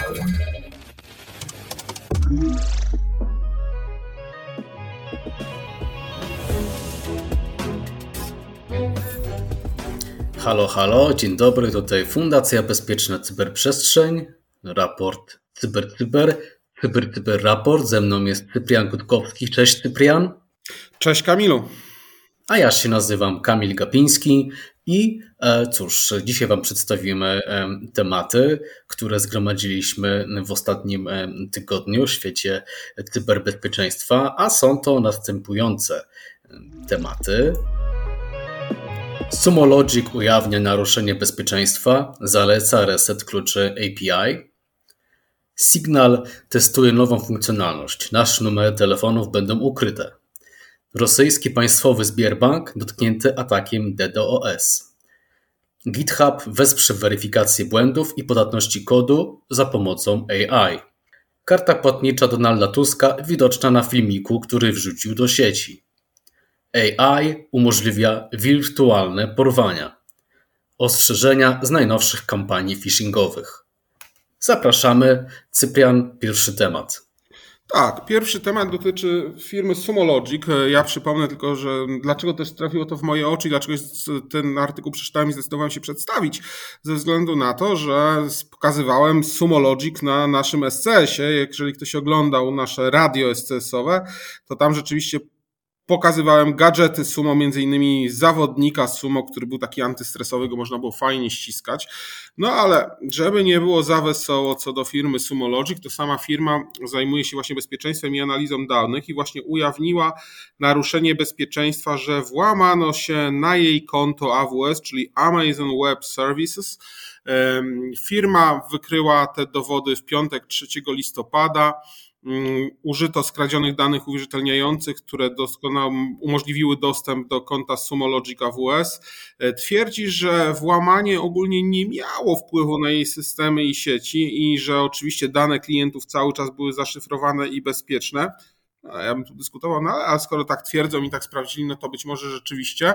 Halo, halo, dzień dobry, tutaj Fundacja Bezpieczna Cyberprzestrzeń, raport Cyber Cyber, Cyber Cyber Raport, ze mną jest Cyprian Gutkowski, cześć Cyprian. Cześć Kamilu. A ja się nazywam Kamil Gapiński i e, cóż, dzisiaj Wam przedstawimy e, tematy, które zgromadziliśmy w ostatnim e, tygodniu w świecie cyberbezpieczeństwa, a są to następujące tematy. Sumologic ujawnia naruszenie bezpieczeństwa, zaleca reset kluczy API. Signal testuje nową funkcjonalność. Nasze numery telefonów będą ukryte. Rosyjski państwowy Sberbank dotknięty atakiem DDoS. GitHub wesprze weryfikację błędów i podatności kodu za pomocą AI. Karta płatnicza Donalda Tuska widoczna na filmiku, który wrzucił do sieci. AI umożliwia wirtualne porwania. Ostrzeżenia z najnowszych kampanii phishingowych. Zapraszamy. Cyprian, pierwszy temat. Tak, pierwszy temat dotyczy firmy Sumologic. Ja przypomnę tylko, że dlaczego też trafiło to w moje oczy i dlaczego ten artykuł przeczytałem i zdecydowałem się przedstawić. Ze względu na to, że pokazywałem Sumologic na naszym SCS-ie. Jeżeli ktoś oglądał nasze radio SCS-owe, to tam rzeczywiście Pokazywałem gadżety sumo, między innymi zawodnika sumo, który był taki antystresowy, go można było fajnie ściskać. No ale żeby nie było za wesoło co do firmy Sumologic, to sama firma zajmuje się właśnie bezpieczeństwem i analizą danych i właśnie ujawniła naruszenie bezpieczeństwa, że włamano się na jej konto AWS, czyli Amazon Web Services. Firma wykryła te dowody w piątek 3 listopada. Mm, użyto skradzionych danych uwierzytelniających, które doskonale umożliwiły dostęp do konta Sumologic AWS. E, twierdzi, że włamanie ogólnie nie miało wpływu na jej systemy i sieci i że oczywiście dane klientów cały czas były zaszyfrowane i bezpieczne. Ja bym tu dyskutował, no ale skoro tak twierdzą i tak sprawdzili, no to być może rzeczywiście.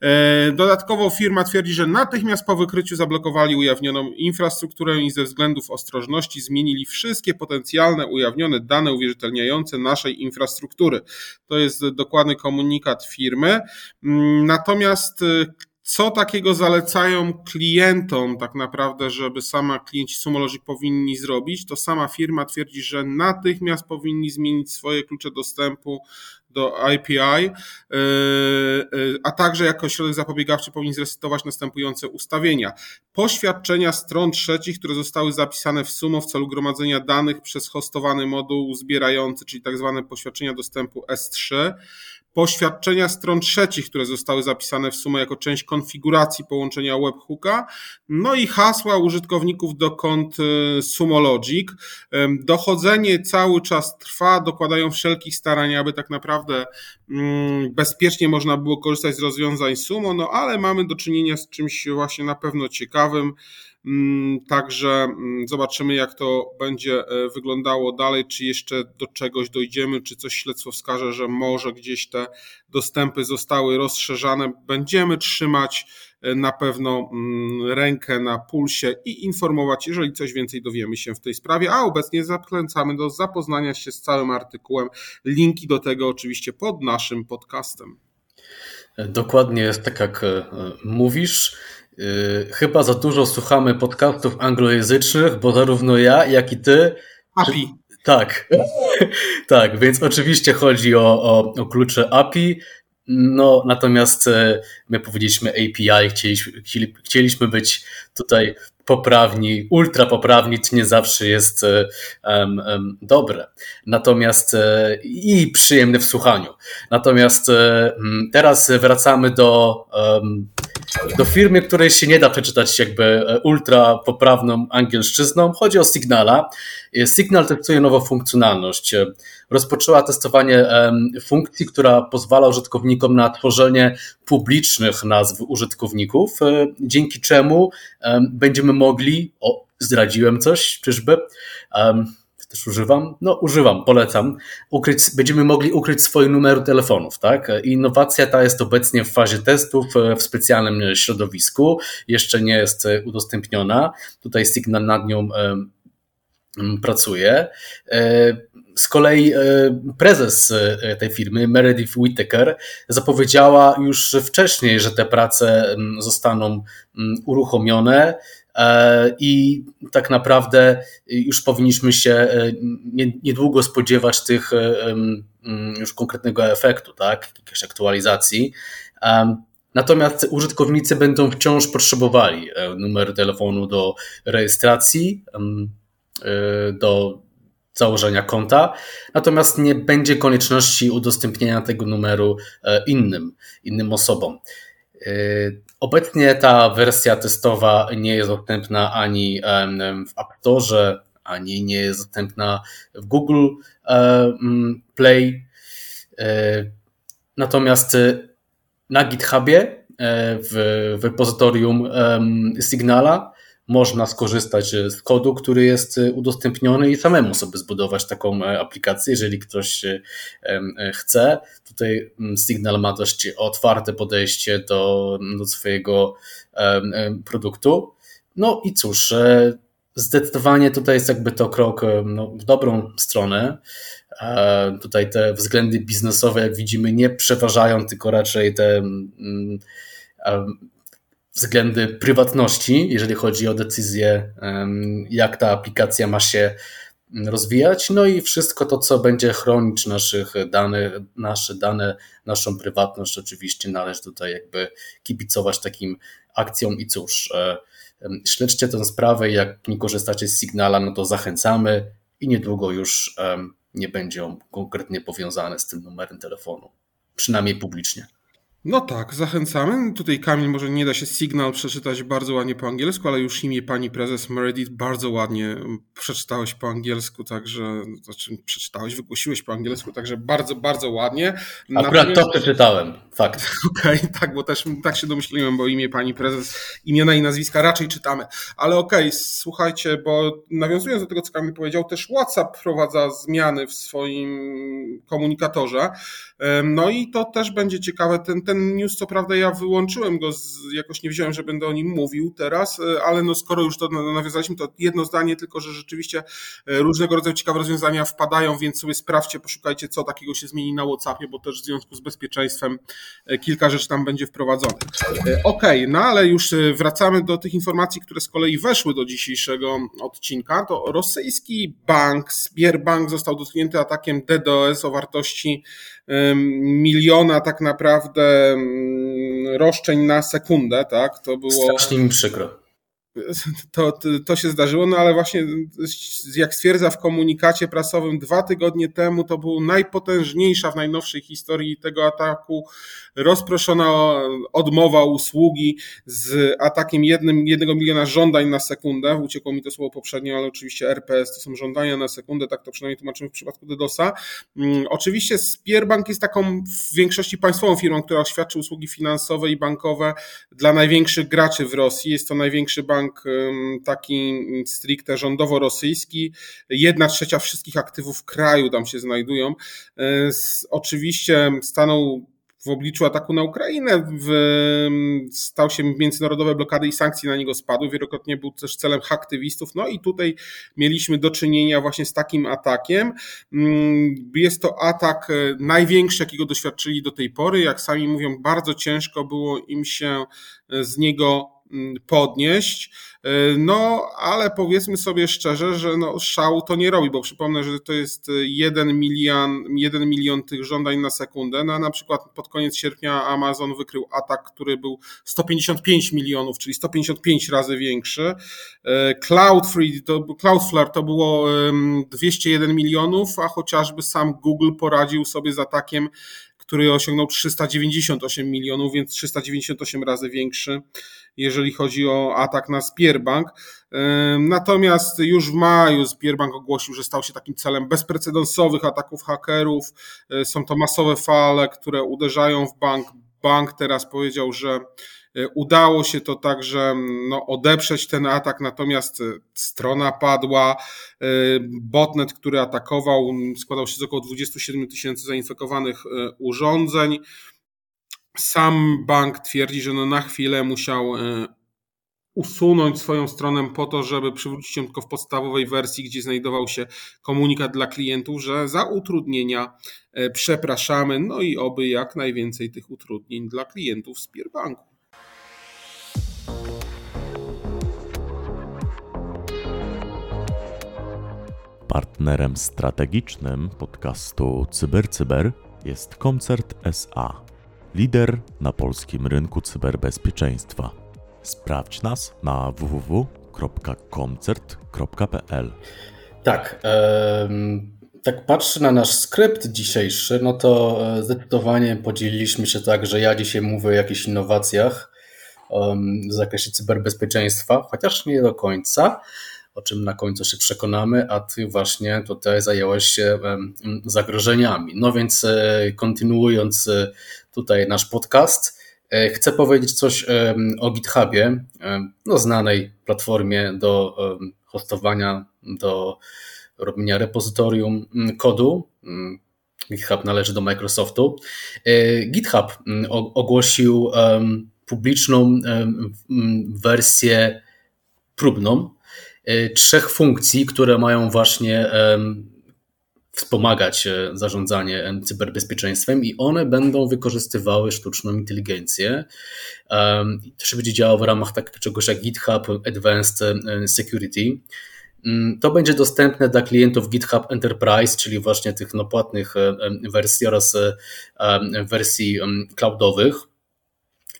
E, dodatkowo firma twierdzi, że natychmiast po wykryciu zablokowali ujawnioną infrastrukturę i ze względów ostrożności zmienili wszystkie potencjalne ujawnione dane uwierzytelniające naszej infrastruktury. To jest dokładny komunikat firmy. Mm, natomiast e, co takiego zalecają klientom tak naprawdę, żeby sama klienci Sumologic powinni zrobić, to sama firma twierdzi, że natychmiast powinni zmienić swoje klucze dostępu do API, y, y, a także jako środek zapobiegawczy powinni zresetować następujące ustawienia. Poświadczenia stron trzecich, które zostały zapisane w SUMO w celu gromadzenia danych przez hostowany moduł zbierający, czyli tak zwane poświadczenia dostępu S3, poświadczenia stron trzecich, które zostały zapisane w sumie jako część konfiguracji połączenia webhooka, no i hasła użytkowników do kont y, Sumologic. Dochodzenie cały czas trwa, dokładają wszelkich starań, aby tak naprawdę mm, bezpiecznie można było korzystać z rozwiązań Sumo, no ale mamy do czynienia z czymś właśnie na pewno ciekawym. Mm, także mm, zobaczymy, jak to będzie e, wyglądało dalej, czy jeszcze do czegoś dojdziemy, czy coś śledztwo wskaże, że może gdzieś te dostępy zostały rozszerzane. Będziemy trzymać e, na pewno mm, rękę na pulsie i informować, jeżeli coś więcej dowiemy się w tej sprawie, a obecnie zachęcamy do zapoznania się z całym artykułem. Linki do tego oczywiście pod naszym podcastem. Dokładnie tak, jak e, mówisz. Yy, chyba za dużo słuchamy podcastów anglojęzycznych, bo zarówno ja, jak i ty. API. Tak, tak, więc oczywiście chodzi o, o, o klucze API. No, natomiast e, my powiedzieliśmy API, chcieliśmy, chcieliśmy być tutaj poprawni, ultra poprawni, to nie zawsze jest um, um, dobre. Natomiast e, i przyjemne w słuchaniu. Natomiast teraz wracamy do um, do firmy, której się nie da przeczytać jakby e, ultra poprawną angielszczyzną. Chodzi o Signala. E, Signal testuje nową funkcjonalność. E, rozpoczęła testowanie funkcji, która pozwala użytkownikom na tworzenie publicznych nazw użytkowników, dzięki czemu będziemy mogli, o, zdradziłem coś, czyżby, też używam? No, używam, polecam. Ukryć, będziemy mogli ukryć swoje numery telefonów, tak? Innowacja ta jest obecnie w fazie testów e, w specjalnym środowisku, jeszcze nie jest e, udostępniona. Tutaj Signal nad nią pracuje. Z kolei prezes tej firmy, Meredith Whittaker, zapowiedziała już wcześniej, że te prace zostaną uruchomione i tak naprawdę już powinniśmy się niedługo spodziewać tych już konkretnego efektu, tak, jakiejś aktualizacji. Natomiast użytkownicy będą wciąż potrzebowali e, numer telefonu do rejestracji, e, do założenia konta, natomiast nie będzie konieczności udostępnienia tego numeru e, innym, innym osobom. Obecnie ta wersja testowa nie jest dostępna ani w App Store, ani nie jest dostępna w Google Play. Natomiast na GitHubie e, w repozytorium Signala można skorzystać z kodu, który jest udostępniony i samemu sobie zbudować taką e, aplikację, jeżeli ktoś e, chce. Tutaj Signal ma dość otwarte podejście do, do swojego produktu. No i cóż, zdecydowanie tutaj jest jakby to krok no, w dobrą stronę. Tutaj te względy biznesowe, jak widzimy, nie przeważają, tylko raczej te mm, względy prywatności, jeżeli chodzi o decyzję, jak ta aplikacja ma się rozwijać. No i wszystko to, co będzie chronić naszych danych, nasze dane, naszą prywatność, oczywiście należy tutaj jakby kibicować takim akcjom i cóż, e, śledźcie tę sprawę, jak nie korzystacie z Signala, no to zachęcamy i niedługo już nie będzie on konkretnie powiązany z tym numerem telefonu, przynajmniej publicznie. No tak, zachęcamy. Tutaj Kamil może nie da się sygnał przeczytać bardzo ładnie po angielsku, ale już imię pani prezes Meredith bardzo ładnie przeczytałeś po angielsku, także, znaczy przeczytałeś, wygłosiłeś po angielsku, także bardzo, bardzo ładnie. Akurat Natomiast... to przeczytałem, fakt. Okej, okay, tak, bo też tak się domyśliłem, bo imię pani prezes, imiona i nazwiska raczej czytamy. Ale okej, okay, słuchajcie, bo nawiązując do tego, co Kamil powiedział, też WhatsApp wprowadza zmiany w swoim komunikatorze. No i to też będzie ciekawe. Ten, ten news, co prawda, ja wyłączyłem go, z, jakoś nie wiedziałem, że będę o nim mówił teraz, e, ale no skoro już to nawiązaliśmy, to jedno zdanie, tylko że rzeczywiście e, różnego rodzaju ciekawe rozwiązania wpadają, więc sobie sprawdźcie, poszukajcie, co takiego się zmieni na WhatsAppie, bo też w związku z bezpieczeństwem kilka rzeczy tam będzie wprowadzonych. Okej, okay, no ale już wracamy do tych informacji, które z kolei weszły do dzisiejszego odcinka. To rosyjski bank, Sberbank został dotknięty atakiem DDoS o wartości miliona tak naprawdę roszczeń na sekundę, tak? To było. Strasznie mi przykro. To, to, to, się zdarzyło, no ale właśnie jak stwierdza w komunikacie prasowym dwa tygodnie temu, to był najpotężniejsza w najnowszej historii tego ataku rozproszona odmowa usługi z atakiem jednym, jednego miliona żądań na sekundę. Uciekło mi to słowo poprzednio, ale oczywiście RPS to są żądania na sekundę, tak to przynajmniej tłumaczymy w przypadku DDoSa. Mm, oczywiście Spierbank jest taką w większości państwową firmą, która świadczy usługi finansowe i bankowe dla największych graczy w Rosji. Jest to największy bank taki stricte rządowo-rosyjski. Jedna trzecia wszystkich aktywów kraju tam się znajdują. E, oczywiście stanął w obliczu ataku na Ukrainę w, stał się międzynarodowe blokady i sankcje na niego spadły. Wielokrotnie był też celem aktywistów. No i tutaj mieliśmy do czynienia właśnie z takim atakiem. Jest to atak e, największy, jakiego doświadczyli do tej pory. Jak sami mówią, bardzo ciężko było im się e, z niego podnieść. E, no, ale powiedzmy sobie szczerze, że no, szału to nie robi, bo przypomnę, że to jest 1 milion, 1 milion tych żądań na sekundę. No, na przykład pod koniec sierpnia Amazon wykrył atak, który był 155 milionów, czyli 155 razy większy. E, Cloudflare to, Cloudflare to było 201 milionów, a chociażby sam Google poradził sobie z atakiem który osiągnął 398 milionów, więc 398 razy większy, jeżeli chodzi o atak na Spierbank. Natomiast już w maju Spierbank ogłosił, że stał się takim celem bezprecedensowych ataków hakerów. E, są to masowe fale, które uderzają w bank. Bank teraz powiedział, że udało się to także no, odeprzeć ten atak, natomiast e, strona padła. E, botnet, który atakował, składał się z około 27 tysięcy zainfekowanych urządzeń. Sam bank twierdzi, że no na chwilę musiał usunąć swoją stronę po to, żeby przywrócić ją tylko w podstawowej wersji, gdzie znajdował się komunikat dla klientów, że za utrudnienia e, przepraszamy, no i oby jak najwięcej tych utrudnień dla klientów z Pierbanku. Partnerem strategicznym podcastu CyberCyber jest Koncert SA, lider na polskim rynku cyberbezpieczeństwa. Sprawdź nas na www.koncert.pl. Tak, tak patrzę na nasz skrypt dzisiejszy, no to e, zdecydowanie podzieliliśmy się tak, że ja dzisiaj mówię o jakichś innowacjach w zakresie cyberbezpieczeństwa, chociaż nie do końca o czym na końcu się przekonamy, a ty właśnie tutaj zajęłeś się zagrożeniami. No więc e, kontynuując e, tutaj nasz podcast, e, chcę powiedzieć coś o GitHubie, no znanej platformie do hostowania, do robienia repozytorium kodu. GitHub należy do Microsoftu. GitHub ogłosił publiczną wersję próbną E, trzech funkcji, które mają właśnie wspomagać e, zarządzanie cyberbezpieczeństwem i one będą wykorzystywały sztuczną inteligencję. To się będzie działało w ramach takiego czegoś jak GitHub Advanced e, Security. Mm, to będzie dostępne dla klientów GitHub Enterprise, czyli właśnie tych no, płatnych wersji oraz wersji cloudowych.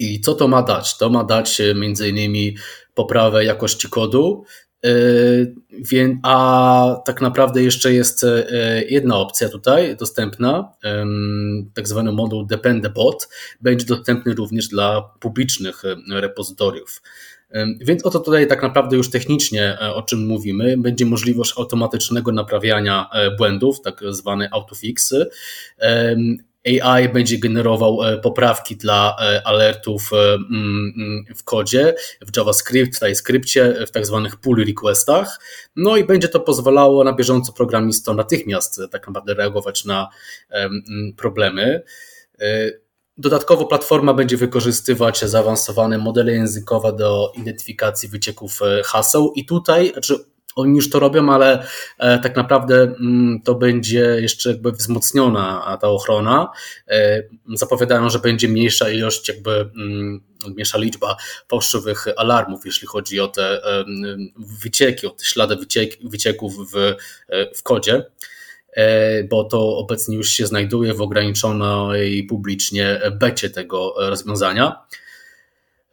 I co to ma dać? To ma dać między innymi poprawę jakości kodu, E, a tak naprawdę jeszcze jest e, jedna opcja tutaj dostępna, tak zwany moduł Dependabot, będzie dostępny również dla publicznych e, repozytoriów. Więc oto tutaj tak naprawdę już technicznie o czym mówimy, będzie możliwość automatycznego naprawiania błędów, tak zwany autofix. AI będzie generował e, poprawki dla e, alertów e, mm, w kodzie, w JavaScript, w TypeScriptie, w tak zwanych pull requestach. No i będzie to pozwalało na bieżąco programistom natychmiast tak naprawdę reagować na problemy. Dodatkowo platforma będzie wykorzystywać zaawansowane modele językowe do identyfikacji wycieków haseł i tutaj, znaczy oni już to robią, ale e, tak naprawdę mm, to będzie jeszcze jakby wzmocniona ta ochrona. E, zapowiadają, że będzie mniejsza ilość, jakby mm, mniejsza liczba fałszywych alarmów, jeśli chodzi o te e, wycieki, o te ślady wyciek, wycieków w, w kodzie bo to obecnie już się znajduje w ograniczonej publicznie becie tego rozwiązania.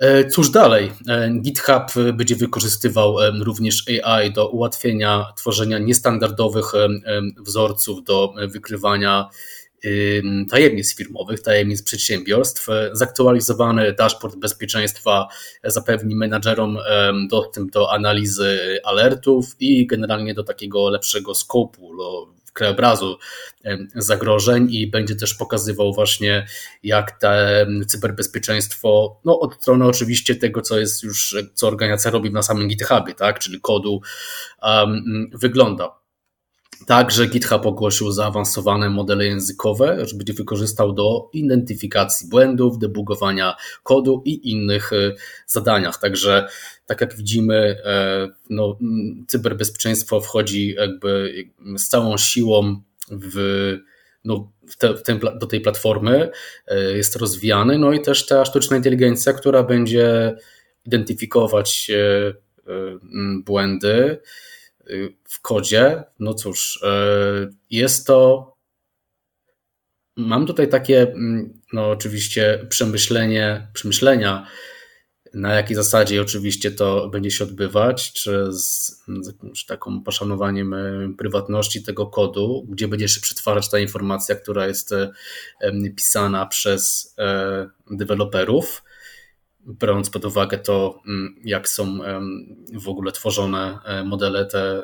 E, cóż dalej? E, GitHub będzie wykorzystywał e, również AI do ułatwienia tworzenia niestandardowych wzorców do wykrywania tajemnic firmowych, tajemnic przedsiębiorstw. Zaktualizowany dashboard bezpieczeństwa zapewni menadżerom dostęp do analizy alertów i generalnie do takiego lepszego skopu, krajobrazu zagrożeń i będzie też pokazywał właśnie, jak te cyberbezpieczeństwo, no od strony oczywiście tego, co jest już, co organizacja robi na samym GitHubie, tak, czyli kodu, um, wygląda. Także GitHub ogłosił zaawansowane modele językowe, że będzie wykorzystał do identyfikacji błędów, debugowania kodu i innych e, zadaniach. Także tak jak widzimy, e, no, cyberbezpieczeństwo wchodzi jakby z całą siłą w, no, w te, w ten, do tej platformy, e, jest rozwijany, no i też ta sztuczna inteligencja, która będzie identyfikować błędy, w kodzie, no cóż, e, jest to. Mam tutaj takie, mm, no oczywiście, przemyślenie, przemyślenia, na jakiej zasadzie oczywiście to będzie się odbywać, czy z, z taką poszanowaniem e, prywatności tego kodu, gdzie będzie się przetwarzać ta informacja, która jest e, pisana przez deweloperów biorąc pod uwagę to, mm, jak są w ogóle tworzone e, modele te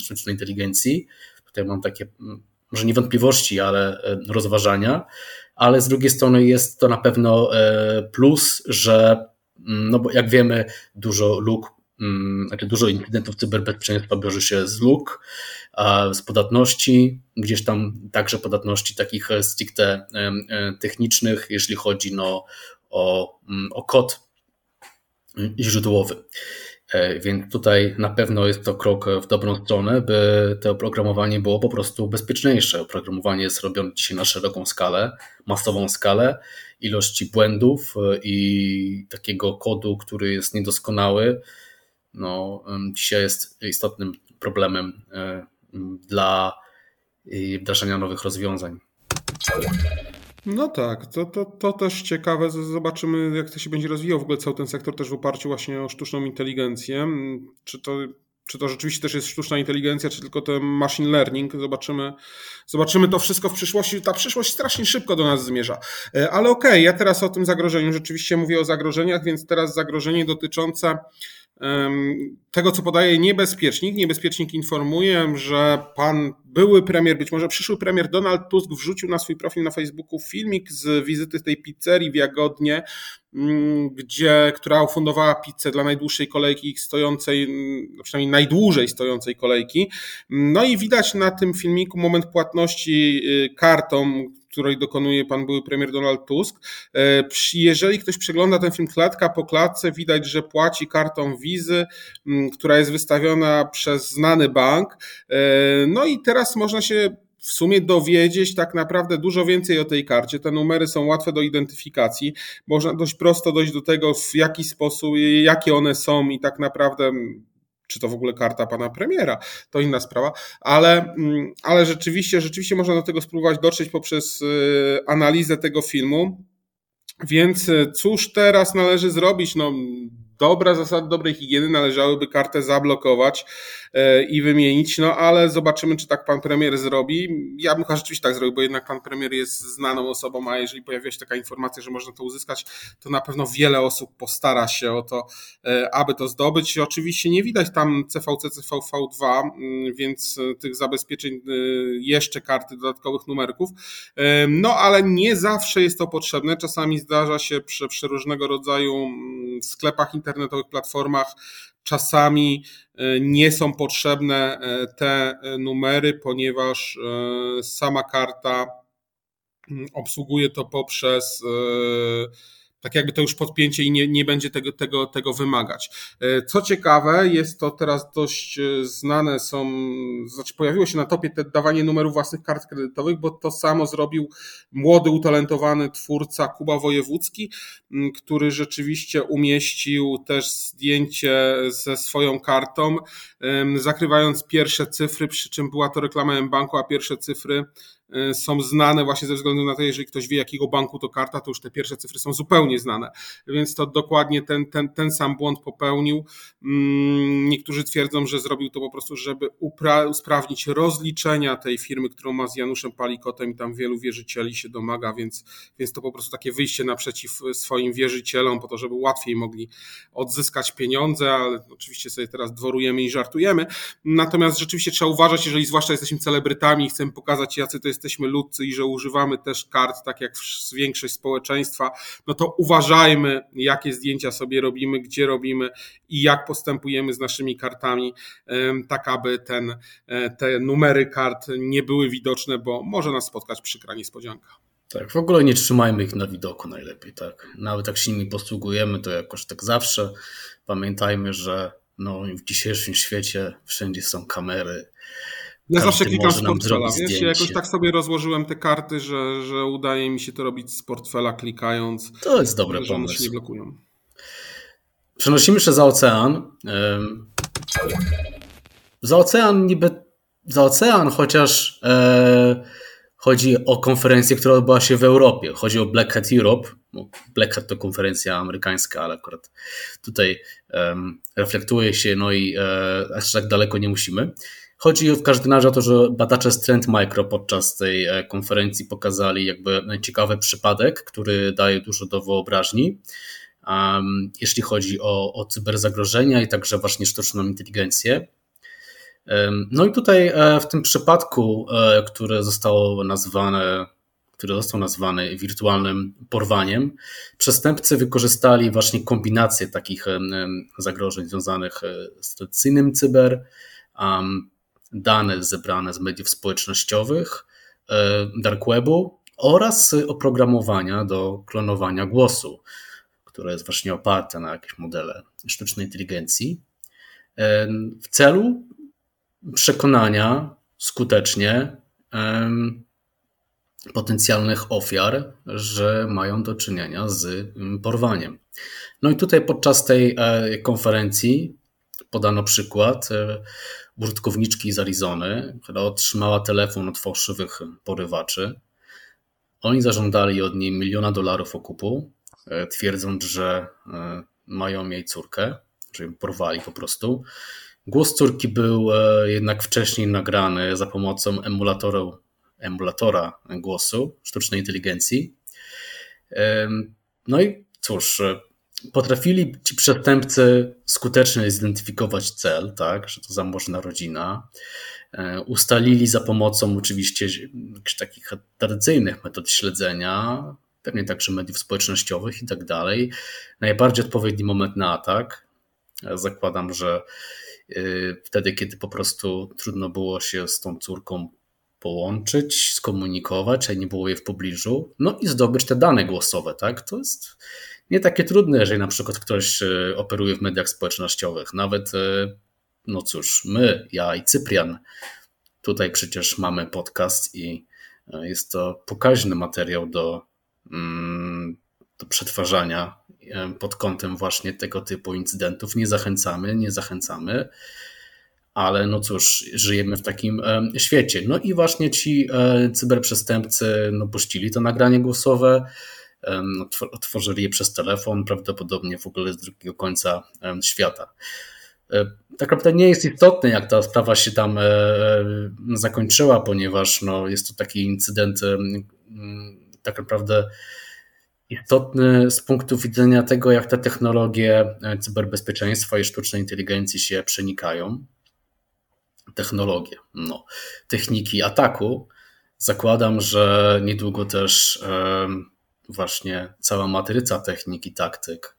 sztucznej inteligencji. Tutaj mam takie, mm, może nie wątpliwości, ale rozważania, ale z drugiej strony jest to na pewno e, plus, że mm, no bo jak wiemy, dużo luk, znaczy dużo incydentów cyberbezpieczeństwa bierze się z luk, z podatności, gdzieś tam także podatności takich stricte technicznych, jeśli chodzi no, o, mm, o kod źródłowy. Więc tutaj na pewno jest to krok w dobrą stronę, by to oprogramowanie było po prostu bezpieczniejsze. Oprogramowanie jest robione dzisiaj na szeroką skalę, masową skalę. Ilości błędów i takiego kodu, który jest niedoskonały, no, dzisiaj jest istotnym problemem dla wdrażania nowych rozwiązań. No tak, to, to, to też ciekawe. Zobaczymy, jak to się będzie rozwijał w ogóle cały ten sektor też w oparciu właśnie o sztuczną inteligencję. Czy to, czy to rzeczywiście też jest sztuczna inteligencja, czy tylko ten machine learning. Zobaczymy, zobaczymy to wszystko w przyszłości. Ta przyszłość strasznie szybko do nas zmierza. E, ale okej, okay, ja teraz o tym zagrożeniu rzeczywiście mówię o zagrożeniach, więc teraz zagrożenie dotyczące tego, co podaje niebezpiecznik. Niebezpiecznik informuje, że pan były premier, być może przyszły premier Donald Tusk wrzucił na swój profil na Facebooku filmik z wizyty tej pizzerii w Jagodnie, mm, gdzie, która ufundowała pizzę dla najdłuższej kolejki stojącej, mm, przynajmniej najdłużej stojącej kolejki. No i widać na tym filmiku moment płatności y, kartą, której dokonuje pan były premier Donald Tusk. E, jeżeli ktoś przegląda ten film klatka po klatce, widać, że płaci kartą wizy, która jest wystawiona przez znany bank. E, no i teraz można się w sumie dowiedzieć tak naprawdę dużo więcej o tej karcie. Te numery są łatwe do identyfikacji. Można dość prosto dojść do tego, w jaki sposób, jakie one są i tak naprawdę czy to w ogóle karta pana premiera, to inna sprawa, ale, mm, ale rzeczywiście, rzeczywiście można do tego spróbować dotrzeć poprzez y, analizę tego filmu. Więc y, cóż teraz należy zrobić? No, dobra zasady dobrej higieny należałyby kartę zablokować e, i wymienić, no ale zobaczymy, czy tak pan premier zrobi. Ja bym chyba rzeczywiście tak zrobił, bo jednak pan premier jest znaną osobą, a jeżeli pojawiła się taka informacja, że można to uzyskać, to na pewno wiele osób postara się o to, e, aby to zdobyć. Oczywiście nie widać tam CVC, CVV2, mm, więc e, tych zabezpieczeń jeszcze karty dodatkowych numerków, no ale nie zawsze jest to potrzebne. Czasami zdarza się przy, przy różnego rodzaju mm, sklepach internetowych, internetowych platformach czasami e, nie są potrzebne e, te e, numery, ponieważ sama karta mm, obsługuje to poprzez tak jakby to już podpięcie i nie, nie będzie tego, tego, tego wymagać. E, co ciekawe, jest to teraz dość e, znane, są, znaczy pojawiło się na topie te dawanie numerów własnych kart kredytowych, bo to samo zrobił młody, utalentowany twórca Kuba Wojewódzki, który rzeczywiście umieścił też zdjęcie ze swoją kartą, zakrywając pierwsze cyfry, przy czym była to reklama banku, a pierwsze cyfry są znane właśnie ze względu na to, jeżeli ktoś wie, jakiego banku to karta, to już te pierwsze cyfry są zupełnie znane. Więc to dokładnie ten, ten, ten sam błąd popełnił. Mm, niektórzy twierdzą, że zrobił to po prostu, żeby upra- usprawnić rozliczenia tej firmy, którą ma z Januszem Palikotem i tam wielu wierzycieli się domaga, więc, więc to po prostu takie wyjście naprzeciw swoim wierzycielom, po to, żeby łatwiej mogli odzyskać pieniądze, ale oczywiście sobie teraz dworujemy i żartujemy. Natomiast rzeczywiście trzeba uważać, jeżeli zwłaszcza jesteśmy celebrytami i chcemy pokazać, jacy to jest jesteśmy ludcy i że używamy też kart, tak jak większość społeczeństwa, no to uważajmy, jakie zdjęcia sobie robimy, gdzie robimy i jak postępujemy z naszymi kartami, tak aby ten, e, te numery kart nie były widoczne, bo może nas spotkać przykra niespodzianka. Tak, w ogóle nie trzymajmy ich na widoku najlepiej, tak. Nawet jak się nimi posługujemy, to jakoś tak zawsze pamiętajmy, że no, w dzisiejszym świecie wszędzie są kamery, ja zawsze klikam z portfela, wiesz, ja jakoś tak sobie rozłożyłem te karty, że, że udaje mi się to robić z portfela klikając. To jest dobry że pomysł. Się nie blokują. Przenosimy się za ocean. Za ocean niby za ocean, chociaż e, chodzi o konferencję, która odbyła się w Europie. Chodzi o Black Hat Europe. Black Hat to konferencja amerykańska, ale akurat tutaj um, reflektuje się, no i e, aż tak daleko nie musimy. Chodzi w każdym razie o to, że badacze z Trend Micro podczas tej e, konferencji pokazali jakby ciekawy przypadek, który daje dużo do wyobraźni, um, jeśli chodzi o, o cyberzagrożenia i także właśnie sztuczną inteligencję. Um, no i tutaj e, w tym przypadku, e, które zostało nazwane który został nazwany wirtualnym porwaniem, przestępcy wykorzystali właśnie kombinację takich zagrożeń związanych z tradycyjnym cyber, dane zebrane z mediów społecznościowych, e, dark webu oraz oprogramowania do klonowania głosu, które jest właśnie oparte na jakieś modele sztucznej inteligencji, w celu przekonania skutecznie potencjalnych ofiar, że mają do czynienia z porwaniem. No i tutaj podczas tej e, konferencji podano przykład e, użytkowniczki z Arizony, która otrzymała telefon od fałszywych porywaczy. Oni zażądali od niej miliona dolarów okupu, e, twierdząc, że mają jej córkę, że ją porwali po prostu. Głos córki był jednak wcześniej nagrany za pomocą emulatora, emulatora głosu sztucznej inteligencji. No i cóż, potrafili ci przestępcy skutecznie zidentyfikować cel, tak, że to zamożna rodzina. E, ustalili za pomocą oczywiście takich tradycyjnych metod śledzenia, pewnie także mediów społecznościowych i tak dalej, najbardziej odpowiedni moment na atak. Zakładam, że e, wtedy, kiedy po prostu trudno było się z tą córką połączyć, skomunikować, a nie było jej w pobliżu, no i zdobyć te dane głosowe, tak? To jest nie takie trudne, jeżeli na przykład ktoś e, operuje w mediach społecznościowych. Nawet, e, no cóż, my, ja i Cyprian, tutaj przecież mamy podcast i e, jest to pokaźny materiał do, mm, do przetwarzania pod kątem właśnie tego typu incydentów. Nie zachęcamy, nie zachęcamy, ale no cóż, żyjemy w takim świecie. No i właśnie ci cyberprzestępcy no, puścili to nagranie głosowe otworzyli je przez telefon, prawdopodobnie w ogóle z drugiego końca świata. E, tak naprawdę nie jest istotne, jak ta sprawa się tam e, zakończyła, ponieważ no, jest to taki incydent tak naprawdę istotny z punktu widzenia tego, jak te technologie e, cyberbezpieczeństwa i sztucznej inteligencji się przenikają. Technologie, no, techniki ataku. Zakładam, że niedługo też właśnie cała matryca technik i taktyk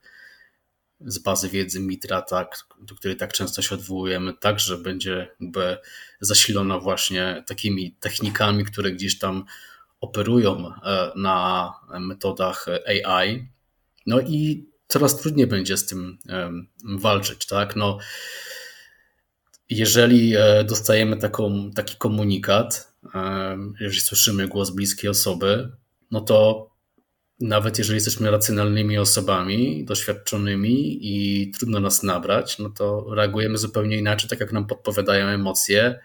z bazy wiedzy Mitra, tak, do której tak często się odwołujemy, także będzie jakby zasilona właśnie takimi technikami, które gdzieś tam operują e, na metodach AI. No i coraz trudniej będzie z tym walczyć, tak? No, jeżeli e, dostajemy taką, taki komunikat, jeżeli słyszymy głos bliskiej osoby, no to nawet jeżeli jesteśmy racjonalnymi osobami, doświadczonymi i trudno nas nabrać, no to reagujemy zupełnie inaczej, tak jak nam podpowiadają emocje.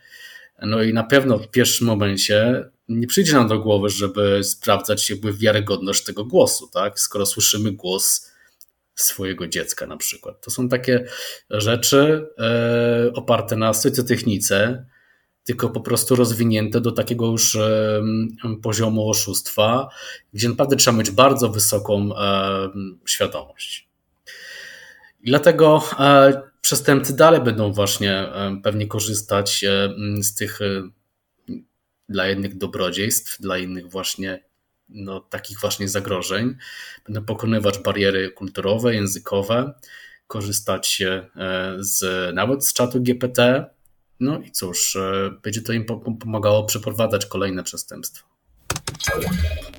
No i na pewno w pierwszym momencie nie przyjdzie nam do głowy, żeby sprawdzać jakby wiarygodność tego głosu, tak? Skoro słyszymy głos swojego dziecka na przykład. To są takie rzeczy e, oparte na socjotechnice, tylko po prostu rozwinięte do takiego już poziomu oszustwa, gdzie naprawdę trzeba mieć bardzo wysoką świadomość. I dlatego e, przestępcy dalej będą właśnie pewnie korzystać z tych e, dla jednych dobrodziejstw, dla innych właśnie no, takich właśnie zagrożeń. Będą pokonywać bariery kulturowe, językowe, korzystać e, z, nawet z czatu GPT, no i cóż, e, będzie to im pomagało przeprowadzać kolejne przestępstwa.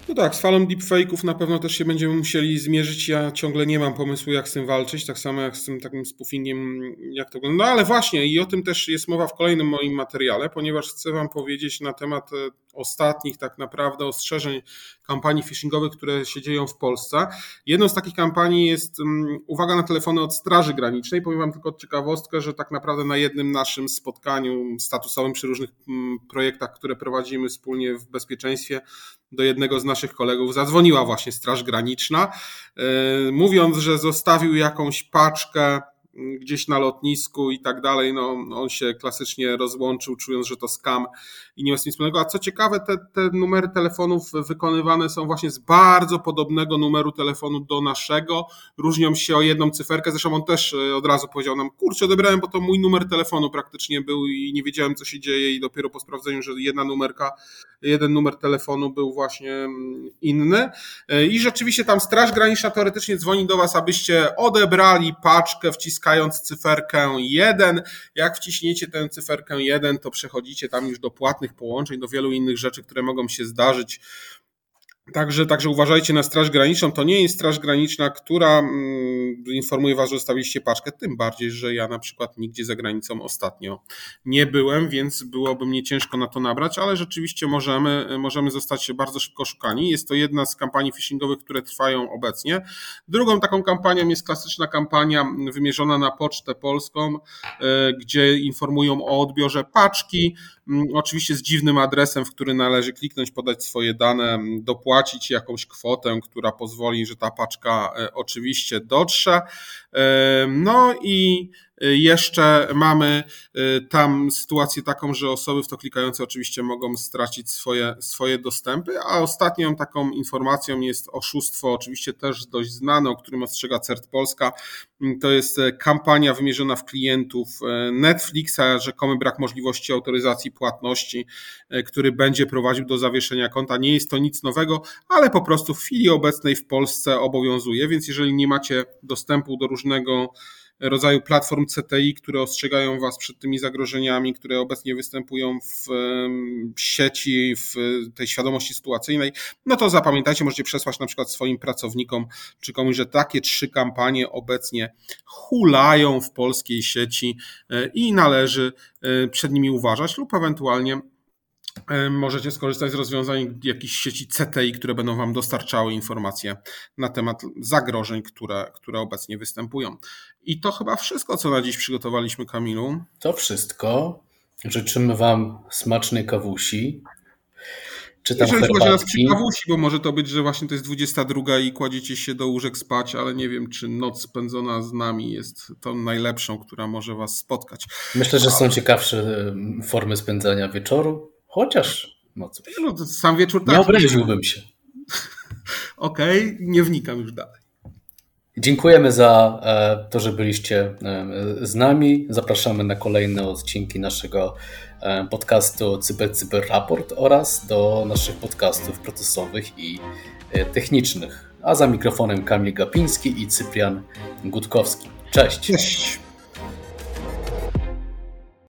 No tak, z falą deepfake'ów na pewno też się będziemy musieli zmierzyć. Ja ciągle nie mam pomysłu, jak z tym walczyć, tak samo jak z tym takim spoofingiem, jak to wygląda. No ale właśnie, i o tym też jest mowa w kolejnym moim materiale, ponieważ chcę Wam powiedzieć na temat e, ostatnich tak naprawdę ostrzeżeń kampanii phishingowych, które się dzieją w Polsce. Jedną z takich kampanii jest um, uwaga na telefony od Straży Granicznej. Powiem Wam tylko ciekawostkę, że tak naprawdę na jednym naszym spotkaniu statusowym przy różnych um, projektach, które prowadzimy wspólnie w bezpieczeństwie, do jednego z naszych kolegów zadzwoniła właśnie Straż Graniczna, yy, mówiąc, że zostawił jakąś paczkę gdzieś na lotnisku i tak dalej, no on się klasycznie rozłączył, czując, że to skam i nie z tym wspólnego. A co ciekawe, te, te numery telefonów wykonywane są właśnie z bardzo podobnego numeru telefonu do naszego. Różnią się o jedną cyferkę. Zresztą on też e, od razu powiedział nam, kurczę, odebrałem, bo to mój numer telefonu praktycznie był i nie wiedziałem, co się dzieje i dopiero po sprawdzeniu, że jedna numerka, jeden numer telefonu był właśnie mm, inny. E, I rzeczywiście tam Straż Graniczna teoretycznie dzwoni do Was, abyście odebrali paczkę, wciskając cyferkę 1. Jak wciśniecie tę cyferkę 1, to przechodzicie tam już do płatnych połączeń, do wielu innych rzeczy, które mogą się zdarzyć Także, także uważajcie na Straż Graniczną. To nie jest Straż Graniczna, która mm, informuje Was, że zostawiliście paczkę. Tym bardziej, że ja na przykład nigdzie za granicą ostatnio nie byłem, więc byłoby mnie ciężko na to nabrać, ale rzeczywiście możemy, możemy zostać bardzo szybko szukani. Jest to jedna z kampanii phishingowych, które trwają obecnie. Drugą taką kampanią jest klasyczna kampania wymierzona na Pocztę Polską, e, gdzie informują o odbiorze paczki, oczywiście z dziwnym adresem, w który należy kliknąć, podać swoje dane, dopłacić zapłacić jakąś kwotę, która pozwoli, że ta paczka e, oczywiście dotrze. E, no i jeszcze mamy e, tam sytuację taką, że osoby w to klikające oczywiście mogą stracić swoje, swoje dostępy, a ostatnią taką informacją jest oszustwo, oczywiście też dość znane, o którym ostrzega CERT Polska. To jest kampania wymierzona w klientów Netflixa, rzekomy brak możliwości autoryzacji płatności, który będzie prowadził do zawieszenia konta. Nie jest to nic nowego, ale po prostu w chwili obecnej w Polsce obowiązuje, więc jeżeli nie macie dostępu do różnego rodzaju platform CTI, które ostrzegają Was przed tymi zagrożeniami, które obecnie występują w sieci, w tej świadomości sytuacyjnej, no to zapamiętajcie, możecie przesłać na przykład swoim pracownikom czy komuś, że takie trzy kampanie obecnie hulają w polskiej sieci e, i należy e, przed nimi uważać lub ewentualnie możecie skorzystać z rozwiązań jakichś sieci CTI, które będą Wam dostarczały informacje na temat zagrożeń, które, które obecnie występują. I to chyba wszystko, co na dziś przygotowaliśmy, Kamilu. To wszystko. Życzymy Wam smacznej kawusi. Czy tam Jeżeli chodzi nas przy kawusi, bo może to być, że właśnie to jest 22 i kładziecie się do łóżek spać, ale nie wiem, czy noc spędzona z nami jest tą najlepszą, która może Was spotkać. Myślę, że są ciekawsze formy spędzania wieczoru. Chociaż, no cóż. No, sam wieczór tak. Nie obraziłbym się. Okej, okay, nie wnikam już dalej. Dziękujemy za e, to, że byliście e, z nami. Zapraszamy na kolejne odcinki naszego e, podcastu Cyber Cyber Raport oraz do naszych podcastów procesowych i technicznych. A za mikrofonem Kamil Gapiński i Cyprian Gutkowski. Cześć. Cześć.